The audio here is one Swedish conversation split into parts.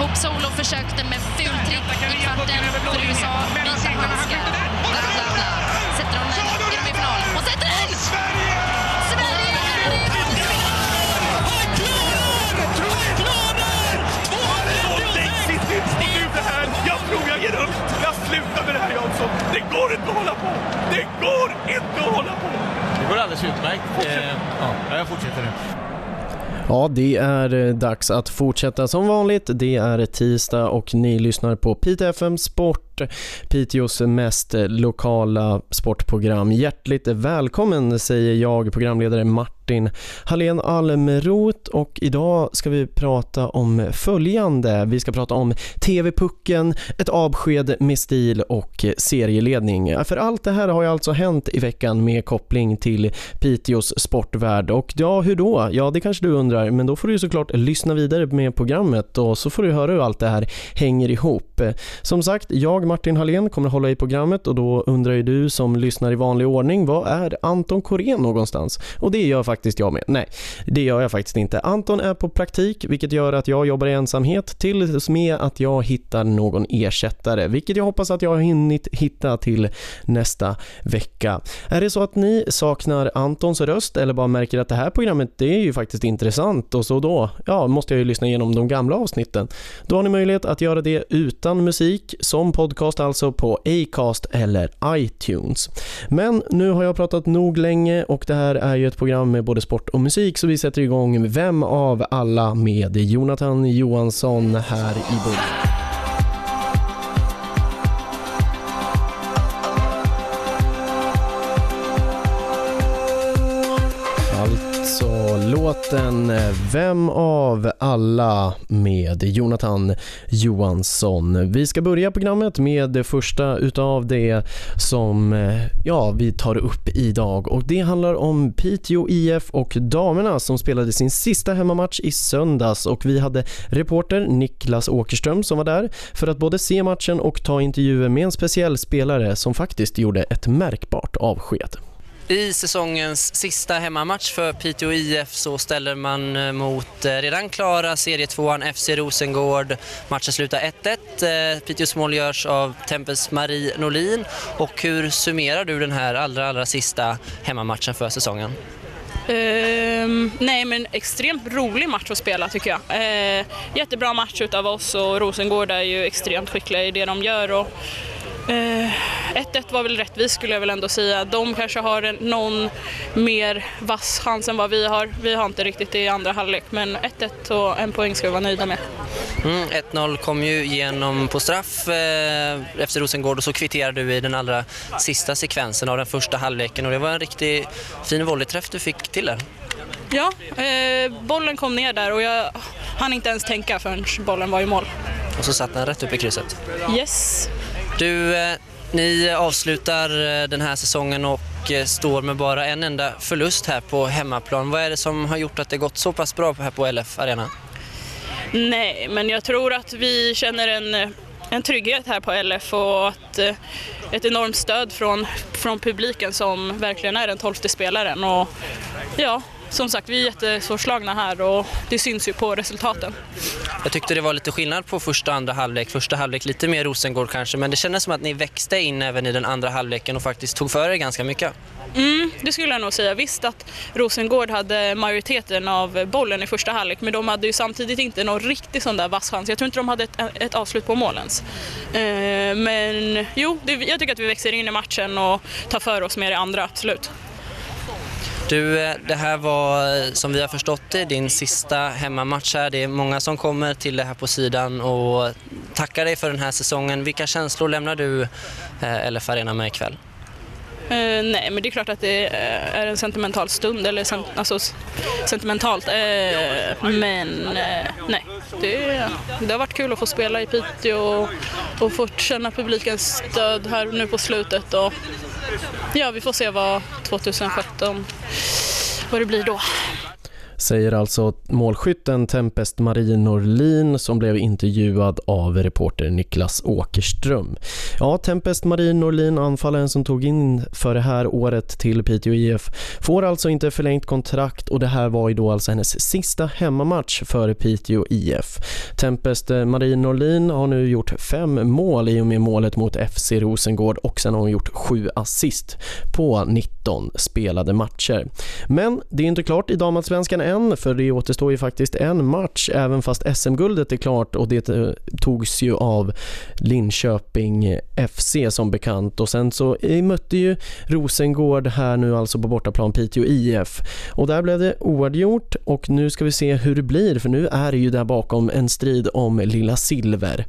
Hope Solo försökte med fultrick i kvarten för USA. Vita handskar. Bla, bla, bla. Sätter de den? Är de i final? Och sätter den! Sverige! Sverige är i Jag tror jag ger upp. Jag slutar med det här Jansson. Det går inte att hålla på. Det går inte att hålla på. Det går alldeles utmärkt. Eh, ja, jag fortsätter nu. Ja, det är eh, dags att fortsätta som vanligt. Det är tisdag och ni lyssnar på Piteå FM Sport, Piteås mest lokala sportprogram. Hjärtligt välkommen säger jag, programledare Martin Hallén Almroth och idag ska vi prata om följande. Vi ska prata om TV-pucken, ett avsked med stil och serieledning. För allt det här har ju alltså hänt i veckan med koppling till Piteås sportvärld och ja, hur då? Ja, det kanske du undrar, men då får du såklart lyssna vidare med programmet och så får du höra hur allt det här hänger ihop. Som sagt, jag Martin Hallén kommer hålla i programmet och då undrar ju du som lyssnar i vanlig ordning, vad är Anton Korén någonstans? Och det gör faktiskt jag med. Nej, det gör jag faktiskt inte. Anton är på praktik, vilket gör att jag jobbar i ensamhet tills med att jag hittar någon ersättare, vilket jag hoppas att jag har hunnit hitta till nästa vecka. Är det så att ni saknar Antons röst eller bara märker att det här programmet det är ju faktiskt intressant och så då, ja, måste jag ju lyssna igenom de gamla avsnitten. Då har ni möjlighet att göra det utan musik, som podcast alltså på Acast eller iTunes. Men nu har jag pratat nog länge och det här är ju ett program med både sport och musik så vi sätter igång Vem av alla med Jonathan Johansson här i början. Låten Vem av alla med Jonathan Johansson. Vi ska börja programmet med det första utav det som eh, ja, vi tar upp idag och det handlar om Piteå IF och damerna som spelade sin sista hemmamatch i söndags och vi hade reporter Niklas Åkerström som var där för att både se matchen och ta intervjuer med en speciell spelare som faktiskt gjorde ett märkbart avsked. I säsongens sista hemmamatch för Piteå IF så ställer man eh, mot eh, redan klara serietvåan FC Rosengård. Matchen slutar 1-1. Eh, Piteås mål görs av Tempels Marie Norlin. Och hur summerar du den här allra, allra sista hemmamatchen för säsongen? Uh, nej men extremt rolig match att spela tycker jag. Uh, jättebra match utav oss och Rosengård är ju extremt skickliga i det de gör. Och, uh, 1-1 var väl rättvist skulle jag väl ändå säga. De kanske har någon mer vass chans än vad vi har. Vi har inte riktigt det i andra halvlek men 1-1 och en poäng ska vi vara nöjda med. Mm, 1-0 kom ju igenom på straff eh, efter Rosengård och så kvitterade du i den allra sista sekvensen av den första halvleken och det var en riktigt fin volleyträff du fick till där. Ja, eh, bollen kom ner där och jag hann inte ens tänka förrän bollen var i mål. Och så satt den rätt upp i krysset. Yes. Du, eh, ni avslutar eh, den här säsongen och eh, står med bara en enda förlust här på hemmaplan. Vad är det som har gjort att det gått så pass bra här på LF Arena? Nej, men jag tror att vi känner en, en trygghet här på LF och att ett enormt stöd från, från publiken som verkligen är den tolfte spelaren. Och ja, som sagt, vi är jättesvårslagna här och det syns ju på resultaten. Jag tyckte det var lite skillnad på första och andra halvlek. Första halvlek lite mer Rosengård kanske, men det kändes som att ni växte in även i den andra halvleken och faktiskt tog för er ganska mycket. Mm, det skulle jag nog säga. Visst att Rosengård hade majoriteten av bollen i första halvlek, men de hade ju samtidigt inte någon riktig sån där vass chans. Jag tror inte de hade ett, ett avslut på mål ens. Eh, men jo, det, jag tycker att vi växer in i matchen och tar för oss mer i andra, absolut. Du, eh, det här var eh, som vi har förstått det din sista hemmamatch här. Det är många som kommer till det här på sidan och tackar dig för den här säsongen. Vilka känslor lämnar du eh, LF Arena med ikväll? Uh, nej, men det är klart att det eh, är en sentimental stund, eller sen, alltså sentimentalt. Uh, men uh, nej, det, det har varit kul att få spela i Piteå och, och få känna publikens stöd här nu på slutet. Och, ja, vi får se vad 2017, vad det blir då. Säger alltså målskytten Tempest Marie Norlin som blev intervjuad av reporter Niklas Åkerström. Ja, Tempest Marie Norlin, anfallaren som tog in för det här året till Piteå IF, får alltså inte förlängt kontrakt och det här var ju då alltså hennes sista hemmamatch för Piteå IF. Tempest Marie Norlin har nu gjort fem mål i och med målet mot FC Rosengård och sen har hon gjort sju assist på 19 spelade matcher. Men det är inte klart i damallsvenskan än för det återstår ju faktiskt en match även fast SM-guldet är klart och det eh, togs ju av Linköping FC som bekant. Och sen så eh, mötte ju Rosengård här nu alltså på bortaplan Piteå IF och där blev det oavgjort och nu ska vi se hur det blir för nu är det ju där bakom en strid om lilla silver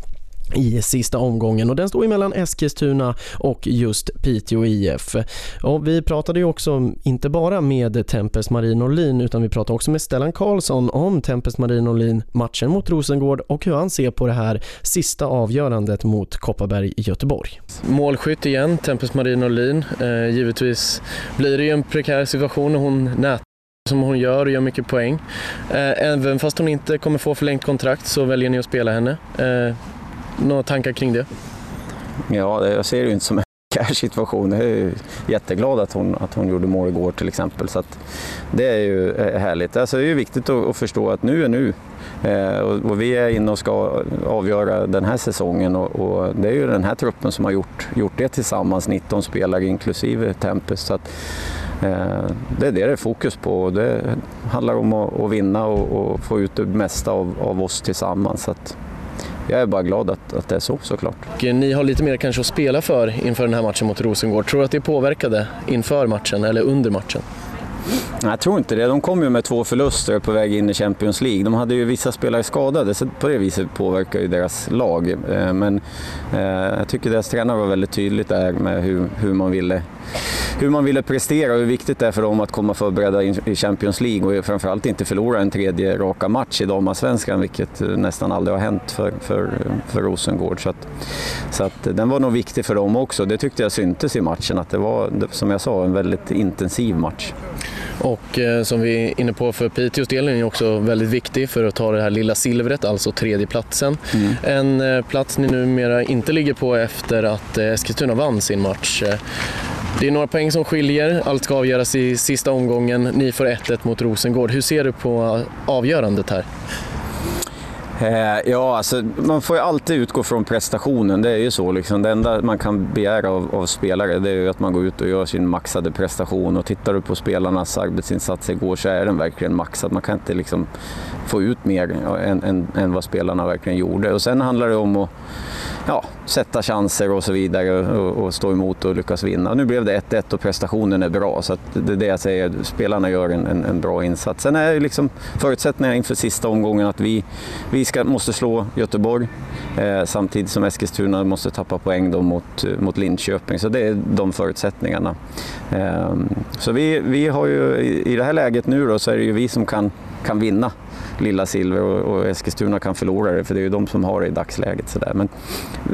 i sista omgången och den står mellan Eskilstuna och just Piteå IF. Och vi pratade ju också inte bara med Tempest Marin Norlin utan vi pratade också med Stellan Karlsson om Tempest Marin Norlin, matchen mot Rosengård och hur han ser på det här sista avgörandet mot Kopparberg i Göteborg. Målskytt igen, Tempest Marin Norlin. Eh, givetvis blir det ju en prekär situation när hon nät som hon gör och gör mycket poäng. Eh, även fast hon inte kommer få förlängt kontrakt så väljer ni att spela henne. Eh, några tankar kring det? Ja, jag ser det ju inte som en prekär situation. Jag är jätteglad att hon, att hon gjorde mål igår till exempel. Så det är ju eh, härligt. Alltså, det är ju viktigt att, att förstå att nu är nu. Eh, och, och, vi är inne och ska avgöra den här säsongen och, och, det är ju den här truppen som har gjort, gjort det tillsammans, 19 spelare inklusive Tempest. Så att, eh, det är det det är fokus på. Det handlar om att, att vinna och, och, få ut det mesta av, av oss tillsammans. Så att, jag är bara glad att, att det är så såklart. Och ni har lite mer kanske att spela för inför den här matchen mot Rosengård. Tror du att det påverkade inför matchen eller under matchen? Nej, jag tror inte det. De kom ju med två förluster på väg in i Champions League. De hade ju vissa spelare skadade, så på det viset påverkar ju deras lag. Eh, men eh, jag tycker deras tränare var väldigt tydligt där med hur, hur man ville hur man ville prestera och hur viktigt det är för dem att komma förberedda i Champions League och framförallt inte förlora en tredje raka match i damallsvenskan, vilket eh, nästan aldrig har hänt för, för, för Rosengård. Så, att, så att den var nog viktig för dem också. Det tyckte jag syntes i matchen, att det var, som jag sa, en väldigt intensiv match. Och eh, som vi är inne på för Piteås del är den också väldigt viktig för att ta det här lilla silvret, alltså tredjeplatsen. Mm. En eh, plats ni numera inte ligger på efter att eh, Eskilstuna vann sin match. Det är några poäng som skiljer, allt ska avgöras i sista omgången. Ni får 1-1 mot Rosengård. Hur ser du på avgörandet här? Eh, ja, alltså, man får ju alltid utgå från prestationen. Det är ju så. Liksom. Det enda man kan begära av, av spelare det är ju att man går ut och gör sin maxade prestation. Och tittar du på spelarnas arbetsinsats igår så är den verkligen maxad. Man kan inte liksom få ut mer än, än, än vad spelarna verkligen gjorde. Och sen handlar det om att ja, sätta chanser och så vidare och, och, stå emot och lyckas vinna. Nu blev det 1-1 och prestationen är bra så det är det jag säger, spelarna gör en, en, en bra insats. Sen är liksom förutsättningarna inför sista omgången att vi, vi ska, måste slå Göteborg eh, samtidigt som Eskilstuna måste tappa poäng då mot, mot Linköping. Så det är de förutsättningarna. Eh, så vi, vi har ju i, i det här läget nu då så är det ju vi som kan, kan vinna lilla silver och, och Eskilstuna kan förlora det, för det är ju de som har det i dagsläget. Så där. Men,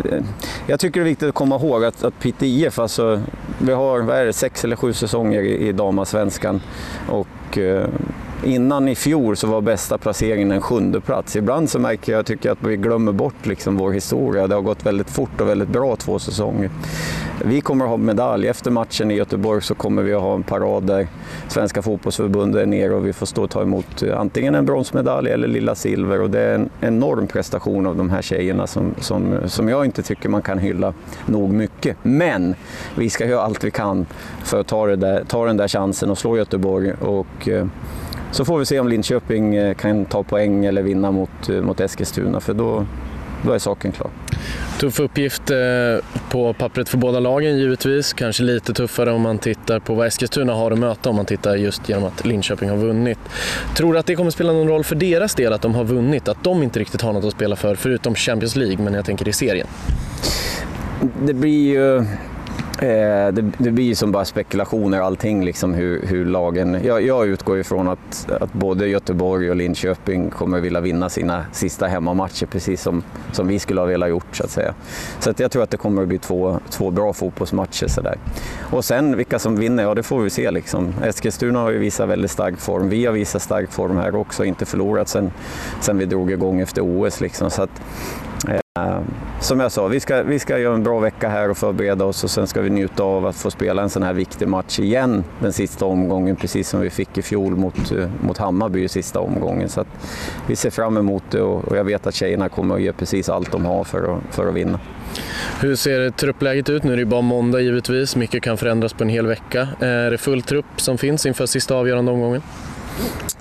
eh, jag tycker det är viktigt att komma ihåg att, att Piteå IF, alltså, vi har vad är det, sex eller sju säsonger i, i damasvenskan och eh, Innan i fjol så var bästa placeringen en sjunde plats. Ibland så märker jag tycker att vi glömmer bort liksom vår historia. Det har gått väldigt fort och väldigt bra två säsonger. Vi kommer att ha medalj. Efter matchen i Göteborg så kommer vi att ha en parad där Svenska fotbollsförbundet är nere och vi får stå och ta emot eh, antingen en bronsmedalj eller lilla silver. Och det är en enorm prestation av de här tjejerna som, som, som jag inte tycker man kan hylla nog mycket. Men vi ska göra allt vi kan för att ta, det där, ta den där chansen och slå Göteborg. Och, eh, så får vi se om Linköping eh, kan ta poäng eller vinna mot, eh, mot Eskilstuna, för då, då är saken klar. Tuff uppgift eh, på pappret för båda lagen givetvis. Kanske lite tuffare om man tittar på vad Eskilstuna har att möta om man tittar just genom att Linköping har vunnit. Tror du att det kommer spela någon roll för deras del att de har vunnit? Att de inte riktigt har något att spela för, förutom Champions League, men jag tänker i serien? Det blir ju Eh, det, det blir som bara spekulationer allting, liksom hur, hur lagen... Jag, jag utgår ifrån att, att både Göteborg och Linköping kommer vilja vinna sina sista hemmamatcher precis som, som vi skulle ha velat gjort så att säga. Så att jag tror att det kommer att bli två, två bra fotbollsmatcher sådär. Och sen vilka som vinner, ja det får vi se liksom. Eskilstuna har ju visat väldigt stark form, vi har visat stark form här också, inte förlorat sen, sen vi drog igång efter OS liksom. Så att, Ehm, som jag sa, vi ska, vi ska göra en bra vecka här och förbereda oss och sen ska vi njuta av att få spela en sån här viktig match igen den sista omgången, precis som vi fick i fjol mot, eh, mot Hammarby i sista omgången. Så vi ser fram emot det och, jag vet att tjejerna kommer att ge precis allt de har för att, för att vinna. Hur ser truppläget ut? Nu är det bara måndag givetvis, mycket kan förändras på en hel vecka. Är det full trupp som finns inför sista avgörande omgången?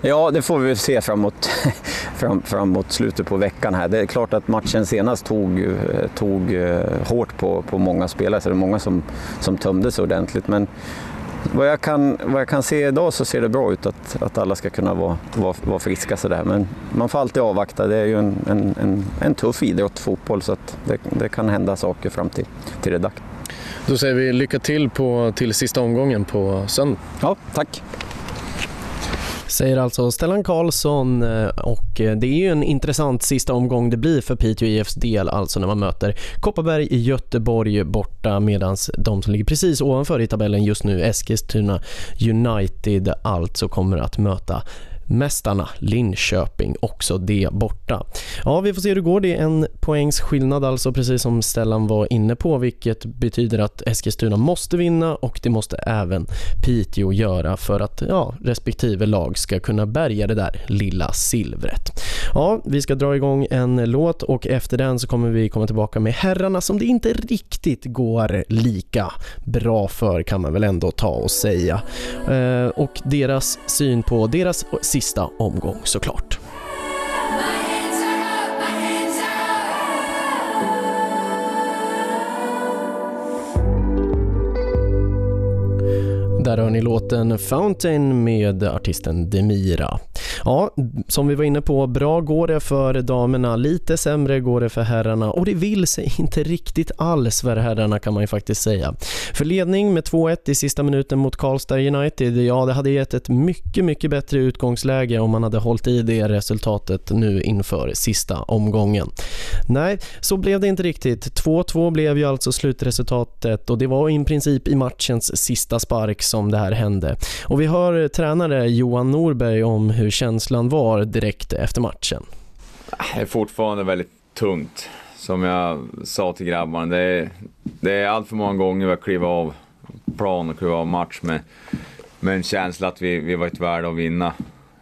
Ja, det får vi se framåt, fram, framåt slutet på veckan här. Det är klart att matchen senast tog, tog eh, hårt på, på många spelare, så det är många som, som tömdes ordentligt. Men vad jag, kan, vad jag kan se idag så ser det bra ut att, att alla ska kunna vara, vara, vara friska sådär. Men man får alltid avvakta. Det är ju en, en, en, en tuff idrott, fotboll, så att det, det kan hända saker fram till, till det dags. Då säger vi lycka till på, till sista omgången på söndag. Ja, tack. Säger alltså Stellan Karlsson eh, och eh, det är ju en intressant sista omgång det blir för Piteå IFs del alltså när man möter Kopparberg i Göteborg borta medan de som ligger precis ovanför i tabellen just nu Eskilstuna United alltså kommer att möta mästarna Linköping, också det borta. Ja, vi får se hur det går. Det är en poängs skillnad alltså, precis som Stellan var inne på, vilket betyder att Eskilstuna måste vinna och det måste även Piteå göra för att ja, respektive lag ska kunna bärga det där lilla silvret. Ja, vi ska dra igång en låt och efter den så kommer vi komma tillbaka med herrarna som det inte riktigt går lika bra för kan man väl ändå ta och säga. Eh, och deras syn på deras sista omgång såklart. Där hör ni låten Fountain med artisten Demira. Ja, som vi var inne på, bra går det för damerna, lite sämre går det för herrarna och det vill sig inte riktigt alls för herrarna kan man ju faktiskt säga. För ledning med 2-1 i sista minuten mot Karlstad United, ja det hade gett ett mycket, mycket bättre utgångsläge om man hade hållit i det resultatet nu inför sista omgången. Nej, så blev det inte riktigt. 2-2 blev ju alltså slutresultatet och det var i princip i matchens sista spark som det här hände. Och vi hör tränare Johan Norberg om hur känslan var direkt efter matchen. Det är fortfarande väldigt tungt. Som jag sa till grabbarna, det är, det är allt för många gånger vi har klivit av plan och klivit av match med, med en känsla att vi, vi varit värda att vinna.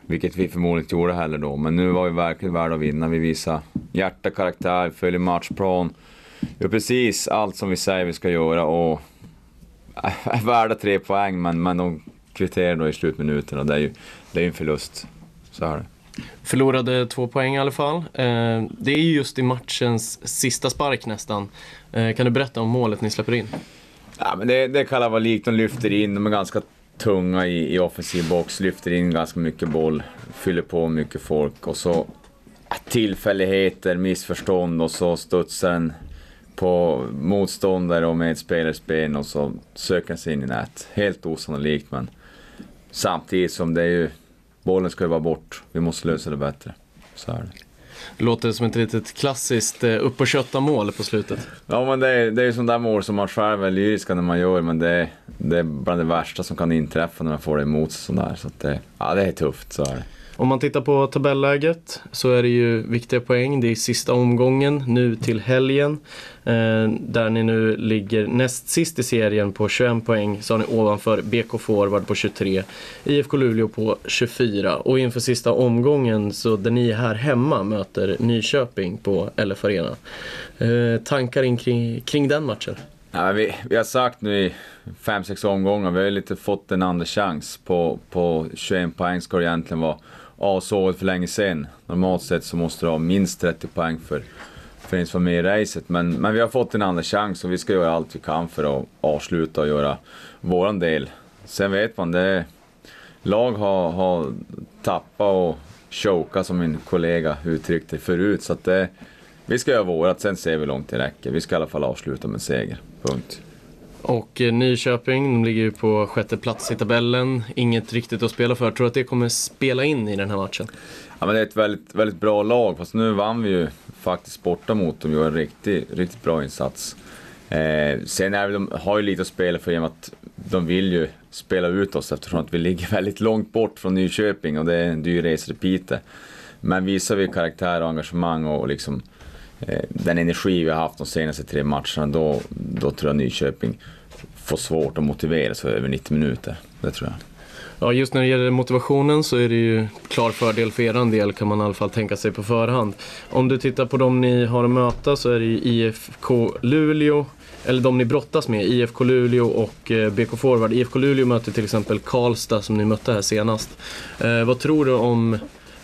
Vilket vi förmodligen inte gjorde heller då, men nu var vi verkligen värda att vinna. Vi visar hjärta, karaktär, följer matchplan. Gör precis allt som vi säger vi ska göra och är värda tre poäng, men, men de kvitterar då i slutminuterna. Det är ju det är en förlust. Så är det. Förlorade två poäng i alla fall. Eh, det är just i matchens sista spark nästan. Eh, kan du berätta om målet ni släpper in? Ja, men det, det kan vara likt. De lyfter in, de är ganska tunga i, i offensiv box, lyfter in ganska mycket boll, fyller på mycket folk och så tillfälligheter, missförstånd och så studsar den på motståndare och medspelares ben och så söker sig in i nät. Helt osannolikt men samtidigt som det är ju bollen ska ju vara bort. Vi måste lösa det bättre. Så är det. Låter som ett litet klassiskt eh, upp och kötta mål på slutet. Ja men det är, det är sådana där mål som man själv är lyriska när man gör men det är, det är bland det värsta som kan inträffa när man får det emot sig sådär. Så det, ja, det är tufft, så är det. Om man tittar på tabelläget så är det ju viktiga poäng. Det är sista omgången nu till helgen. Eh, där ni nu ligger näst sist i serien på 21 poäng så har ni ovanför BK Forward på 23, IFK Luleå på 24 och inför sista omgången så där ni här hemma möter Nyköping på LF Arena. Eh, tankar kring, kring den matchen? Ja, vi, vi har sagt nu i 5-6 omgångar, vi har lite fått en andra chans. På, på 21 poäng ska det egentligen vara avsågat för länge sedan. Normalt sett så måste du ha minst 30 poäng för, för att ens vara med i racet. Men, men vi har fått en andra chans och vi ska göra allt vi kan för att avsluta och göra våran del. Sen vet man, det lag har, har tappat och chokat som min kollega uttryckte förut. Så att det, vi ska göra vårat, sen ser vi hur långt det räcker. Vi ska i alla fall avsluta med seger. Punkt. Och eh, Nyköping, de ligger ju på sjätte plats i tabellen. Inget riktigt att spela för. Tror du att det kommer spela in i den här matchen? Ja, men det är ett väldigt, väldigt bra lag, fast nu vann vi ju faktiskt borta mot dem. Vi gjorde en riktigt, riktigt bra insats. Eh, sen är vi, de har ju lite att spela för i och med att de vill ju spela ut oss eftersom att vi ligger väldigt långt bort från Nyköping och det är en dyr resa till Piteå. Men visar vi karaktär och engagemang och liksom eh, Eh, den energi vi har haft de senaste tre matcherna, då, då tror jag Nyköping får svårt att motivera sig över 90 minuter. Det tror jag. Ja, just när det gäller motivationen så är det ju klar fördel för er del kan man i alla fall tänka sig på förhand. Om du tittar på de ni har att möta så är det ju IFK Luleå, eller de ni brottas med, IFK Luleå och eh, BK Forward. IFK Luleå möter till exempel Karlstad som ni mötte här senast. Eh, vad tror du om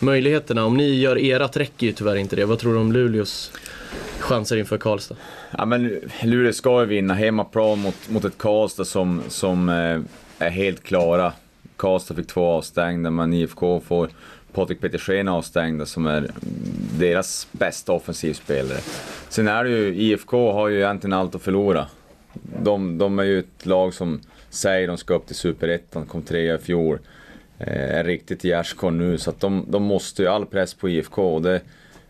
möjligheterna? Om ni gör erat räcker ju tyvärr inte det. Vad tror du om Luleås chanser inför Karlstad? Ja, men Luleå ska ju vinna hemmaplan mot, mot ett Karlstad som, som eh, är helt klara. Karlstad fick två avstängda, men IFK får Patrik Petersen avstängda som är deras bästa offensivspelare. Sen är det ju, IFK har ju egentligen allt att förlora. De, de är ju ett lag som säger de ska upp till Superettan, kom trea i fjol. Eh, är riktigt gärdsgård nu, så att de, de måste ju all press på IFK och det,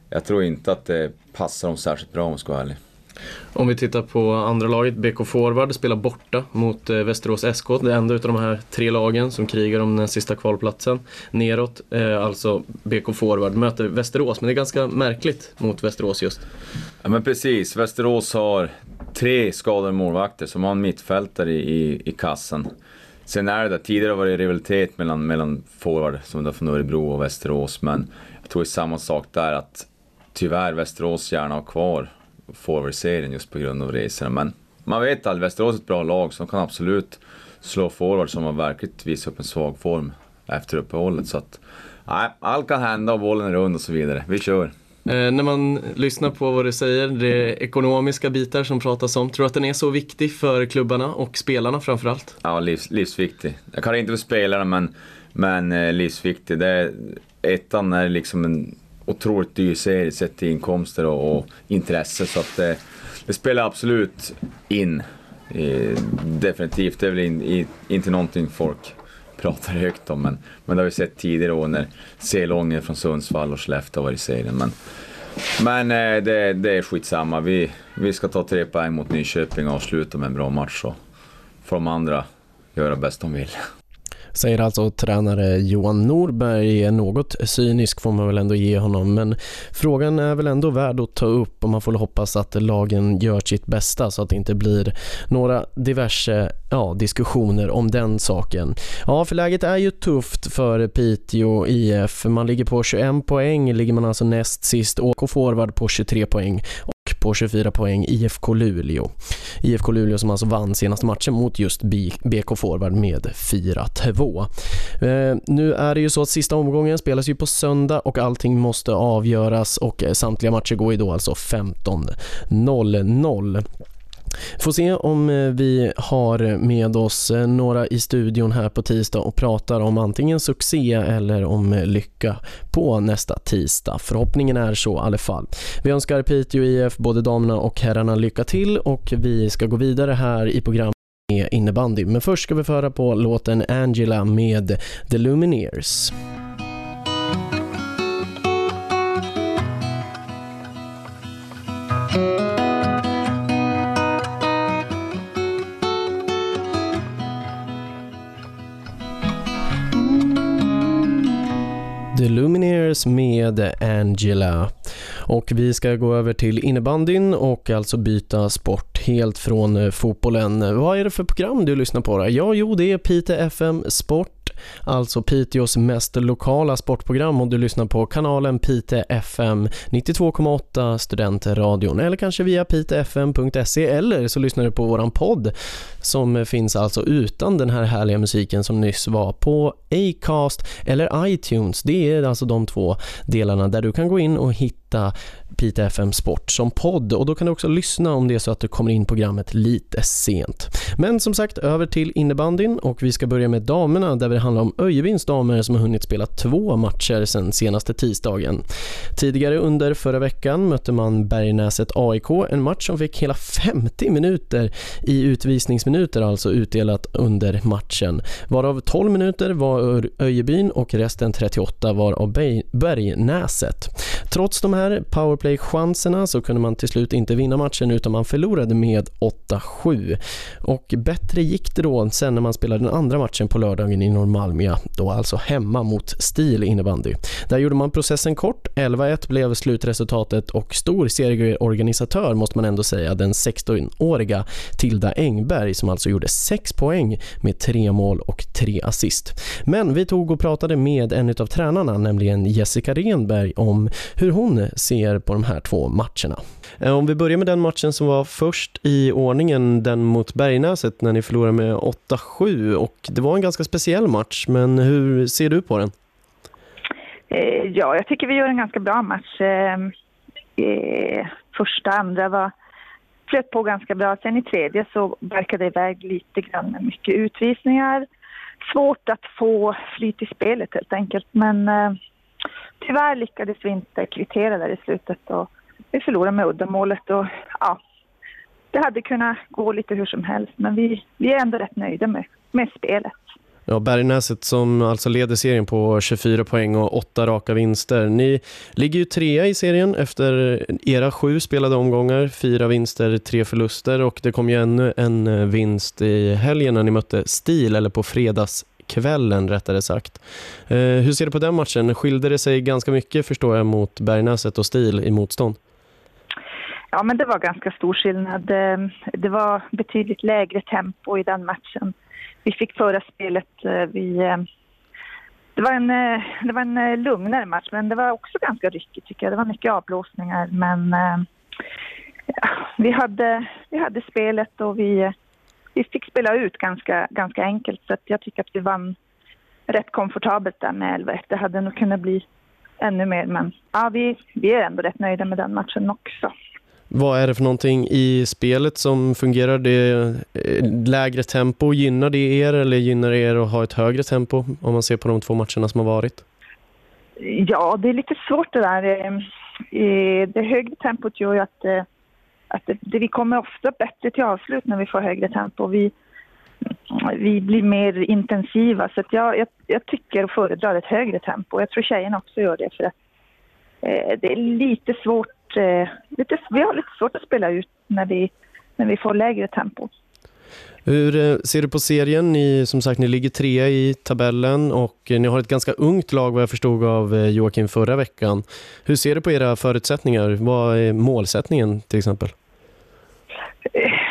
jag tror inte att det passar dem särskilt bra om jag ska vara ärlig. Om vi tittar på andra laget, BK Forward spelar borta mot eh, Västerås SK. Det är enda utav de här tre lagen som krigar om den sista kvalplatsen. Neråt, eh, alltså BK Forward, möter Västerås. Men det är ganska märkligt mot Västerås just. Ja men precis, Västerås har tre skadade målvakter som har en mittfältare i, i, i kassan. Sen är det där, tidigare var det rivalitet mellan, mellan forward, som det från Örebro och Västerås, men jag tror det är samma sak där att tyvärr Västerås gärna har kvar forwardserien just på grund av resorna. Men man vet aldrig, Västerås är ett bra lag som kan absolut slå forward som har verkligt visat upp en svag form efter uppehållet. Så att, nej, allt kan hända och bollen är rund och så vidare. Vi kör. Eh, när man lyssnar på vad du säger, det är ekonomiska bitar som pratas om. Tror du att den är så viktig för klubbarna och spelarna framförallt? Ja, livs, livsviktig. Jag kan inte för spelarna, men, men eh, livsviktig. Det är, ettan är liksom en otroligt dyr serie sett till inkomster och, och intresse. Så att det, det spelar absolut in. Eh, definitivt. Det är väl in, i, inte någonting folk pratar högt om. Men, men det har vi sett tidigare år när Selången från Sundsvall och Skellefteå har varit i serien. Men, men eh, det, det är skitsamma. Vi, vi ska ta tre poäng mot Nyköping och avsluta med en bra match. Så får de andra göra bäst de vill. Säger alltså tränare Johan Norberg. Något cynisk får man väl ändå ge honom men frågan är väl ändå värd att ta upp och man får hoppas att lagen gör sitt bästa så att det inte blir några diverse ja, diskussioner om den saken. Ja, för läget är ju tufft för Piteå IF. Man ligger på 21 poäng, ligger man alltså näst sist. och Forward på 23 poäng på 24 poäng IFK Luleå. IFK Luleå som alltså vann senaste matchen mot just BK Forward med 4-2. Eh, nu är det ju så att sista omgången spelas ju på söndag och allting måste avgöras och eh, samtliga matcher går ju då alltså 15.00. Får se om eh, vi har med oss eh, några i studion här på tisdag och pratar om antingen succé eller om eh, lycka på nästa tisdag. Förhoppningen är så i alla fall. Vi önskar Piteå IF, både damerna och herrarna, lycka till och vi ska gå vidare här i programmet med innebandy. Men först ska vi föra på låten Angela med The Lumineers. The Lumineers med Angela. Och vi ska gå över till innebandyn och alltså byta sport helt från eh, fotbollen. Vad är det för program du lyssnar på? Då? Ja, jo, det är Pite FM Sport alltså Piteås mest lokala sportprogram och du lyssnar på kanalen Pite FM 92,8 Studentradion eller kanske via pitefm.se eller så lyssnar du på våran podd som finns alltså utan den här härliga musiken som nyss var på Acast eller iTunes. Det är alltså de två delarna där du kan gå in och hitta Piteå FM Sport som podd och då kan du också lyssna om det är så att du kommer in programmet lite sent. Men som sagt, över till innebandyn och vi ska börja med damerna där det handlar om Öjebins damer som har hunnit spela två matcher sen senaste tisdagen. Tidigare under förra veckan mötte man Bergnäset AIK, en match som fick hela 50 minuter i utvisningsminuter alltså utdelat under matchen. Varav 12 minuter var Öjebyn och resten 38 var av Bergnäset. Trots de här powerplay-chanserna så kunde man till slut inte vinna matchen utan man förlorade med 8-7. Och bättre gick det då sen när man spelade den andra matchen på lördagen i Normalmia, då alltså hemma mot Stil innebandy. Där gjorde man processen kort, 11-1 blev slutresultatet och stor serieorganisatör måste man ändå säga, den 16-åriga Tilda Engberg som alltså gjorde 6 poäng med 3 mål och 3 assist. Men vi tog och pratade med en av tränarna, nämligen Jessica Renberg, om hur hon ser på de här två matcherna. Eh, om vi börjar med den matchen som var först i ordningen, den mot Bergnäset när ni förlorade med 8-7 och det var en ganska speciell match, men hur ser du på den? Eh, ja, jag tycker vi gör en ganska bra match. Eh, första, andra var flöt på ganska bra. Sen i tredje så verkade det iväg lite grann med mycket utvisningar. Svårt att få flyt i spelet helt enkelt. Men tyvärr lyckades vi inte kvittera där i slutet och vi förlorade med uddamålet och ja, det hade kunnat gå lite hur som helst men vi, vi är ändå rätt nöjda med, med spelet. Ja, Bergnäset som alltså leder serien på 24 poäng och åtta raka vinster. Ni ligger ju trea i serien efter era sju spelade omgångar, fyra vinster, tre förluster och det kom ju ännu en vinst i helgen när ni mötte Stil eller på fredags kvällen rättare sagt. Eh, hur ser du på den matchen? Skilde det sig ganska mycket förstår jag mot Bergnäset och Stil i motstånd? Ja, men det var ganska stor skillnad. Eh, det var betydligt lägre tempo i den matchen. Vi fick föra spelet. Eh, vi, eh, det, var en, det var en lugnare match, men det var också ganska ryckigt tycker jag. Det var mycket avblåsningar, men ja, vi, hade, vi hade spelet och vi vi fick spela ut ganska, ganska enkelt så jag tycker att vi vann rätt komfortabelt där med 11 Det hade nog kunnat bli ännu mer men ja, vi, vi är ändå rätt nöjda med den matchen också. Vad är det för någonting i spelet som fungerar? Det eh, lägre tempo, gynnar det er eller gynnar det er att ha ett högre tempo om man ser på de två matcherna som har varit? Ja, det är lite svårt det där. Eh, det högre tempot gör ju att eh, att det, det, vi kommer ofta bättre till avslut när vi får högre tempo. Vi, vi blir mer intensiva. Så jag, jag, jag, tycker och föredrar ett högre tempo. Jag tror tjejerna också gör det. för att eh, Det är lite svårt. Eh, lite, vi har lite svårt att spela ut när vi, när vi får lägre tempo. Hur eh, ser du på serien? Ni, som sagt, ni ligger trea i tabellen och eh, ni har ett ganska ungt lag vad jag förstod av eh, Joakim förra veckan. Hur ser du på era förutsättningar? Vad är målsättningen till exempel?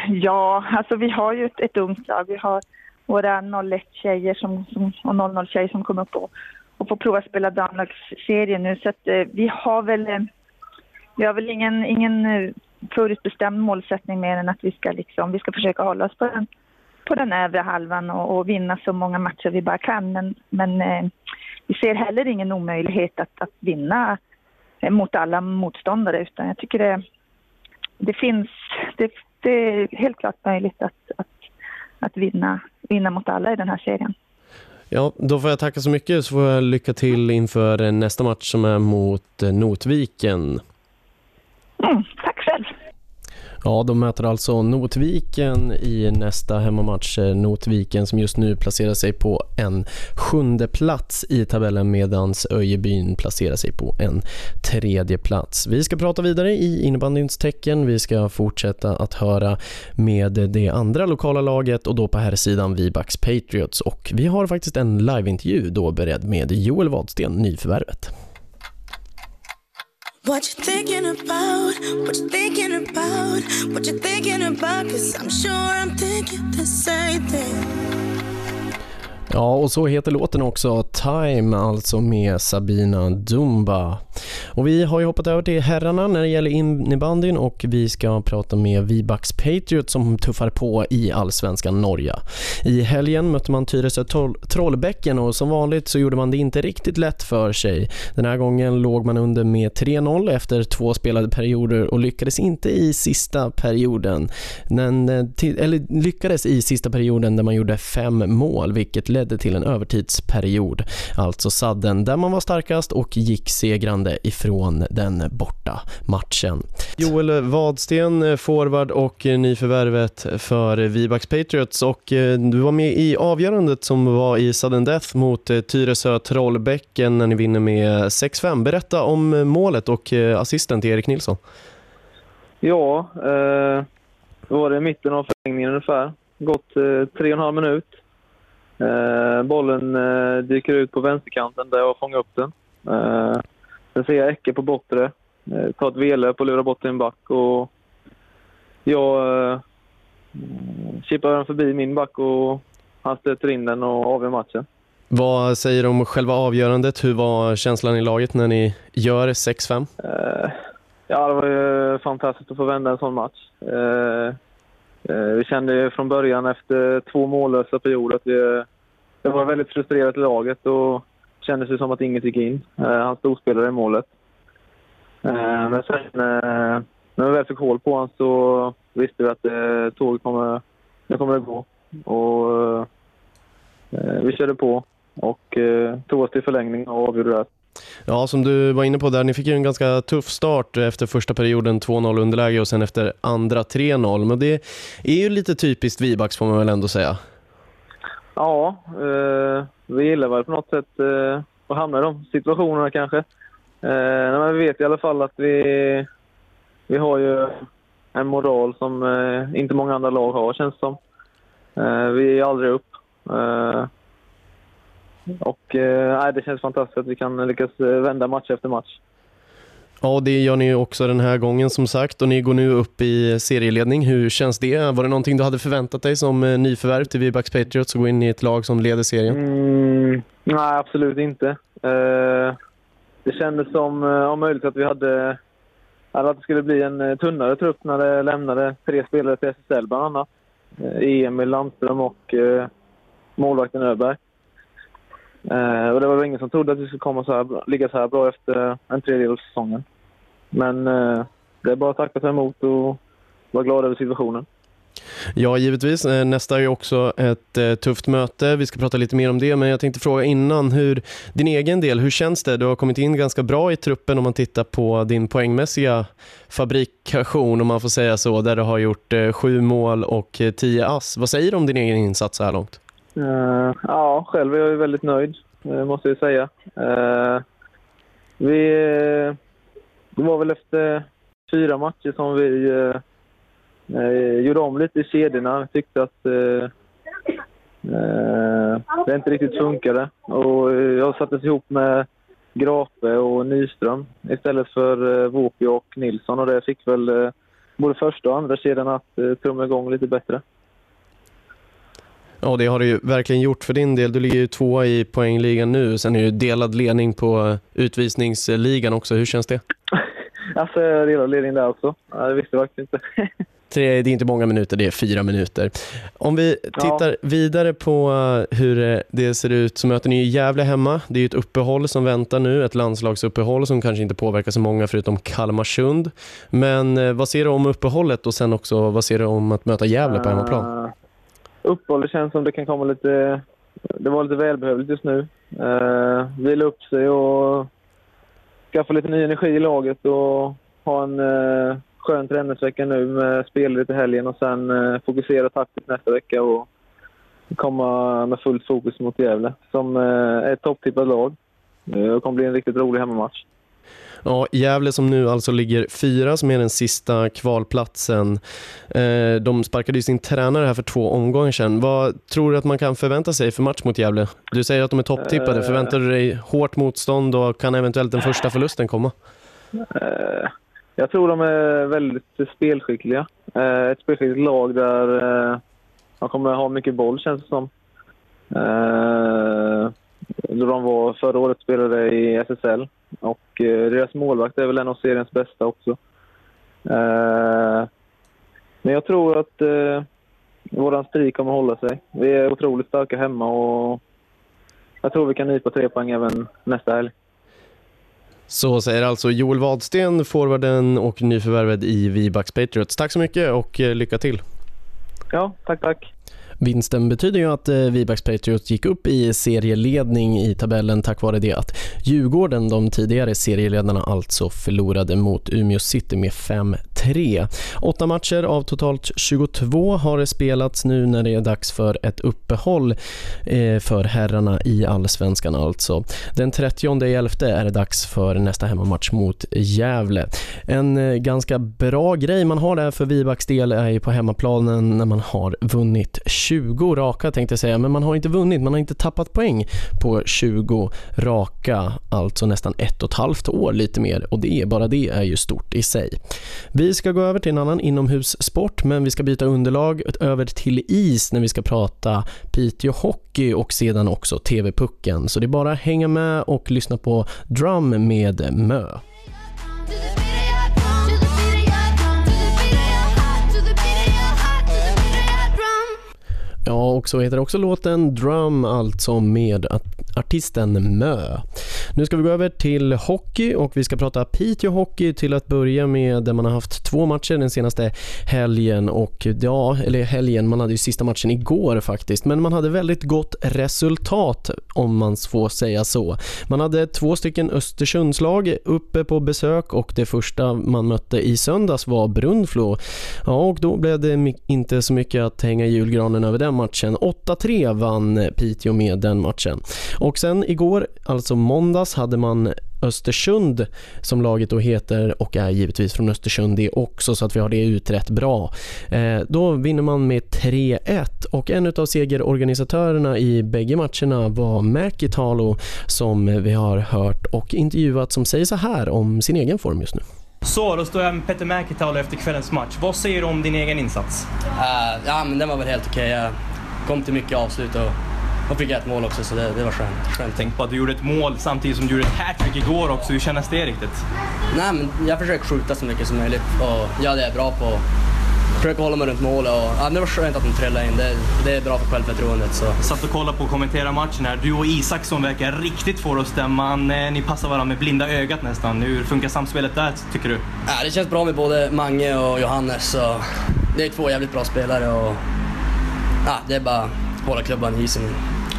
Ja, alltså vi har ju ett, ett ungt lag. Vi har våra 01-tjejer som, som, och 00-tjejer som kommer upp och, och får prova spela damlagsserien nu. Så att, eh, vi har väl, eh, vi har väl ingen, ingen eh, förutbestämd målsättning mer än att vi ska, liksom, vi ska försöka hålla oss på den, på den övre halvan och, och vinna så många matcher vi bara kan. Men, men eh, vi ser heller ingen omöjlighet att, att vinna eh, mot alla motståndare utan jag tycker det, det finns, det, det är helt klart möjligt att, att, att vinna, vinna mot alla i den här serien. Ja, då får jag tacka så mycket så får jag lycka till inför nästa match som är mot Notviken. Mm. Ja, de möter alltså Notviken i nästa hemmamatch. Notviken som just nu placerar sig på en sjunde plats i tabellen medan Öjebyn placerar sig på en tredje plats. Vi ska prata vidare i innebandyns tecken. Vi ska fortsätta att höra med det andra lokala laget och då på här sidan Vibax Patriots och vi har faktiskt en liveintervju då beredd med Joel Wadsten, nyförvärvet. What you thinking about? What you? What you thinking about? Cause I'm sure I'm thinking the same thing. Ja, och så heter låten också Time, alltså med Sabina Dumba. Och vi har ju hoppat över till herrarna när det gäller innebandyn och vi ska prata med Vibax Patriot som tuffar på i allsvenskan Norge. I helgen mötte man Tyresö Trollbäcken och som vanligt så gjorde man det inte riktigt lätt för sig. Den här gången låg man under med 3-0 efter två spelade perioder och lyckades inte i sista perioden. Men, eh, eller lyckades i sista perioden där man gjorde fem mål vilket ledde till en övertidsperiod. Alltså sadden där man var starkast och gick segrande ifrån den borta matchen. Joel Vadsten, forward och nyförvärvet för Vibax Patriots och eh, du var med i avgörandet som var i sudden death mot eh, Tyresö Trollbäcken när ni vinner med 6-5. Berätta om målet och eh, assisten till Erik Nilsson. Ja, eh, var det mitten av förlängningen ungefär. Gått eh, tre och en halv minut. Eh, bollen eh, dyker ut på vänsterkanten där jag fångar upp den. Eh, sen ser jag Ecke på bortre. Eh, tar ett V-löp och lurar bort till en back. Och jag eh, chippar den förbi min back och han stöter in den och avgör matchen. Vad säger du om själva avgörandet? Hur var känslan i laget när ni gör 6-5? Eh, ja, det var ju fantastiskt att få vända en sån match. Eh, Eh, vi kände från början efter två mållösa perioder att vi, det var väldigt frustrerat i laget och kändes det som att inget gick in. Eh, han storspelade i målet. Eh, men sen eh, när vi väl fick hål på honom så visste vi att eh, tåget kommer, det kommer att gå. Och eh, vi körde på och tog oss till förlängning och avgjorde det. Ja, som du var inne på där, ni fick ju en ganska tuff start efter första perioden 2-0 underläge och sen efter andra 3-0. Men det är ju lite typiskt Vibax får man väl ändå säga. Ja, eh, vi gillar väl på något sätt eh, att hamna i de situationerna kanske. Eh, men vi vet i alla fall att vi, vi har ju en moral som eh, inte många andra lag har känns som. Eh, vi är aldrig upp. Eh, och eh, det känns fantastiskt att vi kan lyckas eh, vända match efter match. Ja, det gör ni också den här gången som sagt och ni går nu upp i serieledning. Hur känns det? Var det någonting du hade förväntat dig som eh, nyförvärv till Vibax Patriots att gå in i ett lag som leder serien? Mm, nej, absolut inte. Uh, det kändes som uh, om möjligt att vi hade att det skulle bli en tunnare trupp när det lämnade tre spelare till SSL bland annat. Emil Landström och eh, målvakten Öberg. Eh, och det var väl ingen som trodde att vi skulle komma så här, ligga så här bra efter en tredjedel av säsongen. Men eh, det är bara att tacka sig emot och vara glad över situationen. Ja, givetvis. Eh, nästa är också ett eh, tufft möte. Vi ska prata lite mer om det, men jag tänkte fråga innan, hur, din egen del, hur känns det? Du har kommit in ganska bra i truppen om man tittar på din poängmässiga fabrikation, om man får säga så, där du har gjort sju mål och tio ass. Vad säger du om din egen insats så här långt? Uh, ja, själv är jag väldigt nöjd, måste jag säga. Uh, vi, det var väl efter fyra matcher som vi eh, eh, gjorde om lite i kedjorna. Vi tyckte att eh, det inte riktigt funkade. Och jag sattes ihop med Grape och Nyström istället för Våpio och Nilsson och det fick väl både första och andra kedjan att trumma igång lite bättre. Ja, det har du ju verkligen gjort för din del. Du ligger ju tvåa i poängligan nu. Sen är det delad ledning på utvisningsligan också. Hur känns det? Alltså, delad ledning där också. Ja, det visste jag faktiskt inte. det är inte många minuter, det är fyra minuter. Om vi tittar ja. vidare på hur det ser ut så möter ni Gävle hemma. Det är ju ett uppehåll som väntar nu, ett landslagsuppehåll som kanske inte påverkar så många förutom Kalmarsund. Men eh, vad ser du om uppehållet och sen också vad ser du om att möta Gävle på hemmaplan? Uppehåll, det känns som det kan komma lite... Det var lite välbehövligt just nu. Eh, vila upp sig och skaffa lite ny energi i laget och ha en eh, skön träningsvecka nu med spel till helgen och sen eh, fokusera taktiskt nästa vecka och komma med fullt fokus mot Gävle som eh, är ett topptippat lag. Eh, det kommer bli en riktigt rolig hemmamatch. Ja, Gävle som nu alltså ligger fyra som är den sista kvalplatsen. Eh, de sparkade ju sin tränare här för två omgångar sedan. Vad tror du att man kan förvänta sig för match mot Gävle? Du säger att de är topptippade. Eh. Förväntar du dig hårt motstånd och kan eventuellt den första förlusten komma? Eh, jag tror de är väldigt spelskickliga. Ett spelskickligt lag där de kommer ha mycket boll känns det som. Då de var förra året spelade i SSL Och eh, deras målvakt är väl en av seriens bästa också. Eh, men jag tror att eh, våran strid kommer hålla sig. Vi är otroligt starka hemma och jag tror vi kan nypa tre poäng även nästa helg. Så säger alltså Joel Wadsten, forwarden och nyförvärvet i Vibax Patriots. Tack så mycket och eh, lycka till! Ja, tack, tack. Vinsten betyder ju att eh, Vibax Patriots gick upp i serieledning i tabellen tack vare det att Djurgården, de tidigare serieledarna, alltså förlorade mot Umeå City med 5-3. Åtta matcher av totalt 22 har det spelats nu när det är dags för ett uppehåll eh, för herrarna i allsvenskan alltså. Den 30 11 är det dags för nästa hemmamatch mot Gävle. En eh, ganska bra grej man har där för Vibax del är ju på hemmaplanen när man har vunnit 20 20 raka tänkte jag säga, men man har inte vunnit, man har inte tappat poäng på 20 raka, alltså nästan ett och ett halvt år lite mer och det är bara det är ju stort i sig. Vi ska gå över till en annan inomhussport, men vi ska byta underlag över till is när vi ska prata Piteå Hockey och sedan också TV-pucken. Så det är bara att hänga med och lyssna på Drum med Mö. Ja, och så heter också låten Drum, alltså med artisten Mö. Nu ska vi gå över till hockey och vi ska prata Piteå Hockey till att börja med där man har haft två matcher den senaste helgen och ja, eller helgen, man hade ju sista matchen igår faktiskt, men man hade väldigt gott resultat om man får säga så. Man hade två stycken Östersundslag uppe på besök och det första man mötte i söndags var Brunflo. Ja, och då blev det inte så mycket att hänga julgranen över den matchen. 8-3 vann Piteå med den matchen. Och sen igår, alltså måndags, hade man Östersund som laget då heter och är givetvis från Östersund det också så att vi har det utrett bra. Eh, då vinner man med 3-1 och en av segerorganisatörerna i bägge matcherna var Mäkitalo som vi har hört och intervjuat som säger så här om sin egen form just nu. Så, då står jag med Petter Mäkitalo efter kvällens match. Vad säger du om din egen insats? Uh, ja, men den var väl helt okej. Okay. Jag kom till mycket avslut och och fick ett mål också, så det, det var skönt. skönt. Tänk på att du gjorde ett mål samtidigt som du gjorde ett hattrick igår också. Hur kändes det riktigt? Nej, men jag försöker skjuta så mycket som möjligt och göra det jag är bra på. Försöker hålla mig runt målet och ja, det var skönt att de trillade in. Det, det är bra för självförtroendet. Så. Satt och kollade på och kommenterade matchen här. Du och Isaksson verkar riktigt få det att stämma. Ni passar varandra med blinda ögat nästan. Hur funkar samspelet där tycker du? Ja, det känns bra med både Mange och Johannes. Och det är två jävligt bra spelare och ja, det är bara att hålla klubban i isen.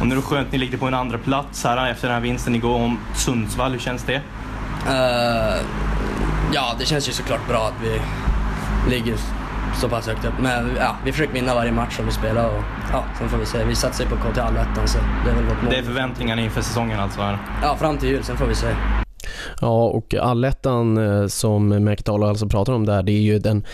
Och nu är det skönt att ni ligger på en andra plats här efter den här vinsten igår om Sundsvall. Hur känns det? Uh, ja, det känns ju såklart bra att vi ligger så pass högt upp. Men ja, vi försöker vinna varje match som vi spelar och ja, sen får vi se. Vi satsar ju på till allettan så det är väl vårt mål. Det är förväntningarna inför säsongen alltså? Här. Ja, fram till jul. Sen får vi se. Ja, och allettan eh, som Mäkitalo alltså pratar om där, det är ju den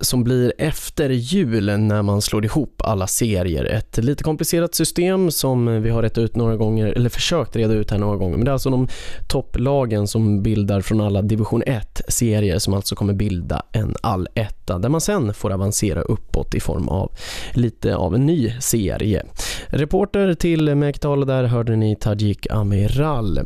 som blir efter jul när man slår ihop alla serier. Ett lite komplicerat system som vi har rätt ut några gånger, eller försökt reda ut här några gånger. Men det är alltså de topplagen som bildar från alla division 1-serier som alltså kommer bilda en alletta där man sen får avancera uppåt i form av lite av en ny serie. Reporter till Mäkitalo där hörde ni Tajik Amiral.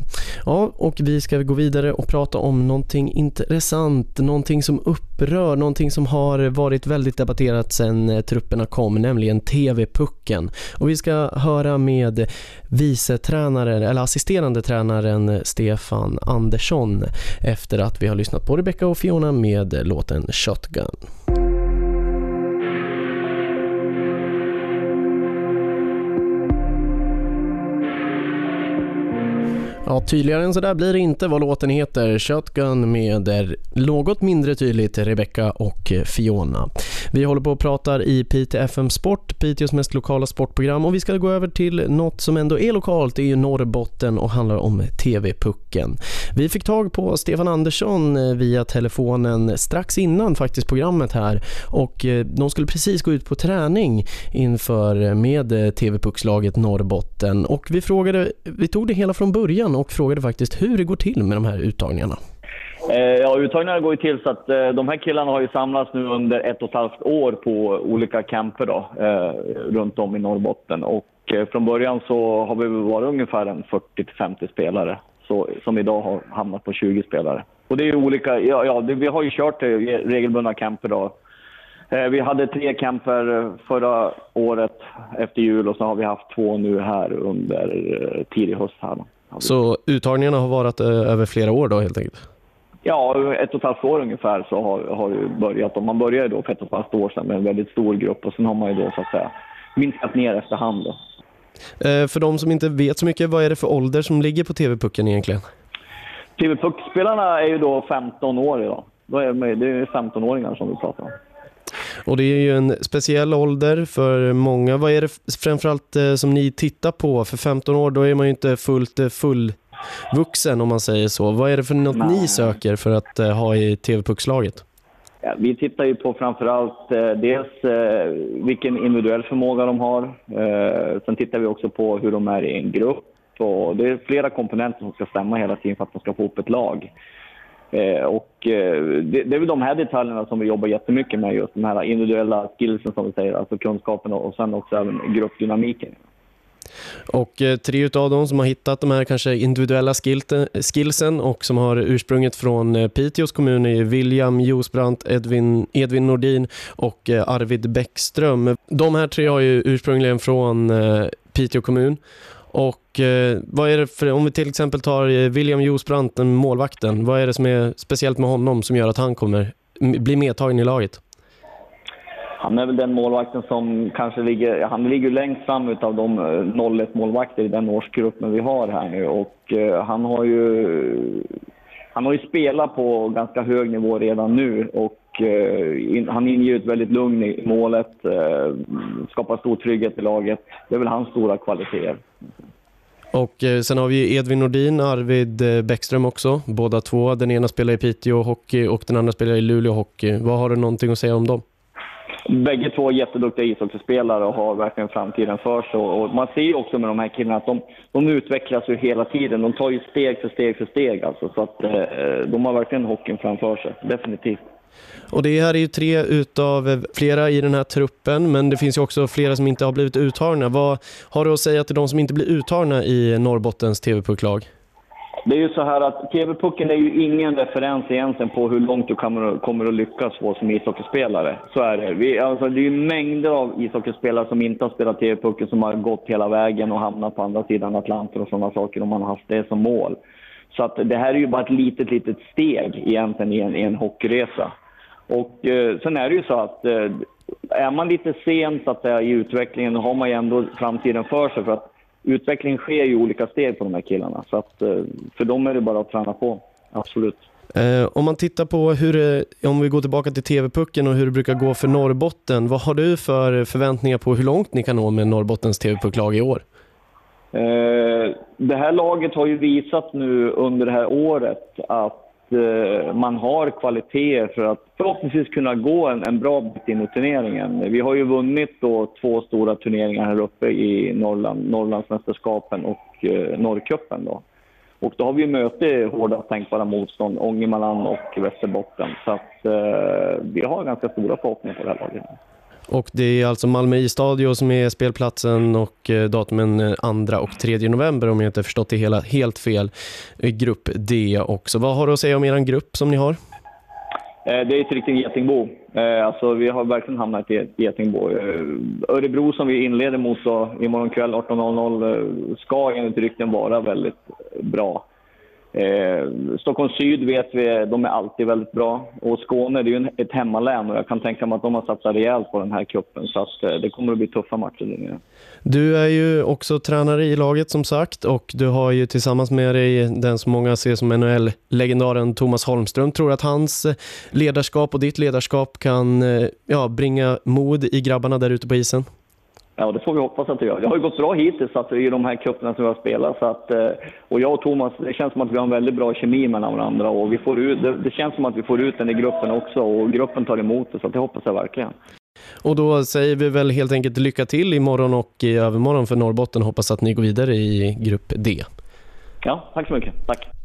Ja, och vi ska gå vidare och prata om någonting intressant, någonting som upprör, någonting som har varit väldigt debatterat sedan eh, trupperna kom, nämligen TV-pucken. Och vi ska höra med vice tränaren, eller assisterande tränaren Stefan Andersson efter att vi har lyssnat på Rebecca och Fiona med låten Shotgun. Ja, tydligare än så där blir det inte vad låten heter. Shotgun med något mindre tydligt Rebecca och Fiona. Vi håller på och pratar i Piteå FM Sport, Piteås mest lokala sportprogram och vi ska gå över till något som ändå är lokalt, det är ju Norrbotten och handlar om TV-pucken. Vi fick tag på Stefan Andersson eh, via telefonen strax innan faktiskt programmet här och eh, de skulle precis gå ut på träning inför eh, med TV-puckslaget Norrbotten och vi frågade, vi tog det hela från början och frågade faktiskt hur det går till med de här uttagningarna. Eh, ja, uttagningarna går ju till så att eh, de här killarna har ju samlats nu under ett och ett halvt år på olika camper då, eh, runt om i Norrbotten. Och från början så har vi varit ungefär en 40-50 spelare så, som idag har hamnat på 20 spelare. Och det är ju olika, ja, ja det, vi har ju kört regelbundna camper då. Vi hade tre camper förra året efter jul och så har vi haft två nu här under tidig höst här. Då. Så uttagningarna har varit eh, över flera år då helt enkelt? Ja, ett och ett halvt år ungefär så har, har det börjat. Och man började då för ett och ett halvt år sedan med en väldigt stor grupp och sen har man ju då så att säga minskat ner efterhand. Då. Eh, För de som inte vet så mycket, vad är det för ålder som ligger på TV-pucken egentligen? TV-puckspelarna är ju då 15 år idag. Då är det, det är 15-åringar som vi pratar om. Och det är ju en speciell ålder för många. Vad är det framförallt eh, som ni tittar på? För 15 år, då är man ju inte fullt eh, fullvuxen om man säger så. Vad är det för något ni söker för att eh, ha i TV-puckslaget? Ja, vi tittar ju på framförallt eh, dels eh, vilken individuell förmåga de har. Eh, sen tittar vi också på hur de är i en grupp. Och det är flera komponenter som ska stämma hela tiden för att de ska få upp ett lag. Eh, och eh, det, det är väl de här detaljerna som vi jobbar jättemycket med, just de här individuella skillsen som vi säger, alltså kunskapen och sen också även gruppdynamiken. Och eh, tre utav dem som har hittat de här kanske individuella skilten, eh, skillsen och som har ursprunget från eh, Piteås kommun är William Josbrandt, Edvin, Edvin Nordin och eh, Arvid Bäckström. De här tre har ju ursprungligen från Piteå kommun. Och eh, vad är det för, om vi till exempel tar eh, William Josbrandt, den målvakten, vad är det som är speciellt med honom som gör att han kommer bli medtagen i laget? Han är väl den målvakten som kanske ligger, han ligger längst fram utav de eh, 01 målvakter i den årsgruppen vi har här nu och eh, han har ju han har ju spelat på ganska hög nivå redan nu och in, han inger ett väldigt lugn i målet, eh, skapar stor trygghet i laget. Det är väl hans stora kvaliteter. Och eh, sen har vi Edvin Nordin, Arvid eh, Bäckström också. Båda två. Den ena spelar i Piteå Hockey och den andra spelar i Luleå Hockey. Vad har du någonting att säga om dem? Bägge två är jätteduktiga ishockeyspelare och har verkligen framtiden för sig. Och man ser ju också med de här killarna att de, de utvecklas ju hela tiden. De tar ju steg för steg för steg alltså. Så att eh, de har verkligen hockeyn framför sig, definitivt. Och det här är ju tre utav eh, flera i den här truppen, men det finns ju också flera som inte har blivit uttagna. Vad har du att säga till de som inte blir uttagna i Norrbottens TV-pucklag? Det är ju så här att TV-pucken är ju ingen referens egentligen på hur långt du kommer, kommer att lyckas få som ishockeyspelare. Så är det. Vi, alltså, det är ju mängder av ishockeyspelare som inte har spelat TV-pucken som har gått hela vägen och hamnat på andra sidan Atlanten och sådana saker om man har haft det som mål. Så att det här är ju bara ett litet, litet steg egentligen i en, i en hockeyresa. Och eh, sen är det ju så att eh, är man lite sen så att säga, i utvecklingen då har man ju ändå framtiden för sig. För att utvecklingen sker i olika steg på de här killarna. Så att eh, för dem är det bara att träna på. Absolut. Eh, om man tittar på hur eh, om vi går tillbaka till TV-pucken och hur det brukar gå för Norrbotten, vad har du för förväntningar på hur långt ni kan nå med Norrbottens TV-pucklag i år? Eh, det här laget har ju visat nu under det här året att eh, man har kvaliteter för att förhoppningsvis kunna gå en, en bra bit in i turneringen. Vi har ju vunnit då två stora turneringar här uppe i Norrland, Norrlandsmästerskapen och eh, Norrcupen då. Och då har vi mött hårda tänkbara motstånd, Ångermanland och Västerbotten. Så att eh, vi har ganska stora förhoppningar på det här laget. Och det är alltså Malmö i-stadio som är spelplatsen och eh, datumen eh, 2 och 3 november om jag inte förstått det hela helt fel. Eh, grupp D också. Vad har du att säga om er grupp som ni har? Det är ett riktigt getingbo. Alltså, vi har verkligen hamnat i ett getingbo. Örebro som vi inleder mot då, imorgon kväll 18.00 ska enligt rykten vara väldigt bra. Eh, Stockholm syd vet vi, de är alltid väldigt bra. Och Skåne det är ju ett hemmalän och jag kan tänka mig att de har satsat rejält på den här cupen. Så att, eh, det kommer att bli tuffa matcher där nere. Du är ju också tränare i laget som sagt och du har ju tillsammans med dig den som många ser som NHL-legendaren Thomas Holmström. Tror du att hans eh, ledarskap och ditt ledarskap kan eh, ja, bringa mod i grabbarna där ute på isen? Ja, det får vi hoppas att det gör. Det har ju gått bra hittills att, i de här cuperna som vi har spelat. Så att, eh, och jag och Thomas, det känns som att vi har en väldigt bra kemi mellan varandra. Och vi får ut, det, det känns som att vi får ut den i gruppen också och gruppen tar emot det. Så att det hoppas jag verkligen. Och då säger vi väl helt enkelt lycka till imorgon och i övermorgon för Norrbotten. Hoppas att ni går vidare i grupp D. Ja, tack så mycket. Tack.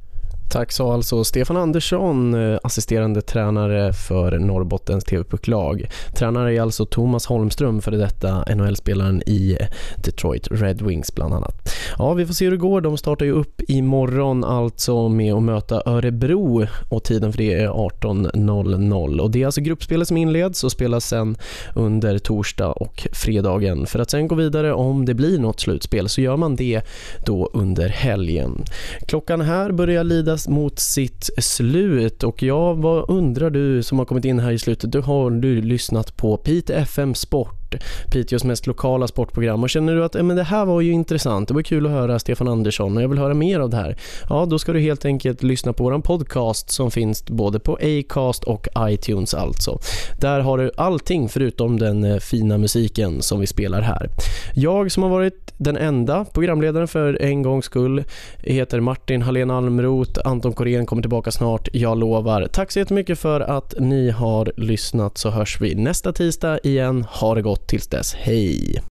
Tack sa alltså Stefan Andersson, eh, assisterande tränare för Norrbottens TV-pucklag. Tränare är alltså Thomas Holmström, för detta NHL-spelaren i Detroit Red Wings bland annat. Ja, vi får se hur det går. De startar ju upp imorgon alltså med att möta Örebro och tiden för det är 18.00. Och det är alltså gruppspelet som inleds och spelas sen under torsdag och fredagen. För att sen gå vidare om det blir något slutspel så gör man det då under helgen. Klockan här börjar lida mot sitt slut och jag, vad undrar du som har kommit in här i slutet? Du har du lyssnat på Pite FM Sport Piteås mest lokala sportprogram och känner du att men det här var ju intressant, det var kul att höra Stefan Andersson och jag vill höra mer av det här. Ja, då ska du helt enkelt lyssna på vår podcast som finns både på Acast och iTunes alltså. Där har du allting förutom den eh, fina musiken som vi spelar här. Jag som har varit den enda programledaren för en gångs skull heter Martin Hallén Almroth. Anton Korén kommer tillbaka snart, jag lovar. Tack så jättemycket för att ni har lyssnat så hörs vi nästa tisdag igen. Ha det gott tills dess. Hej!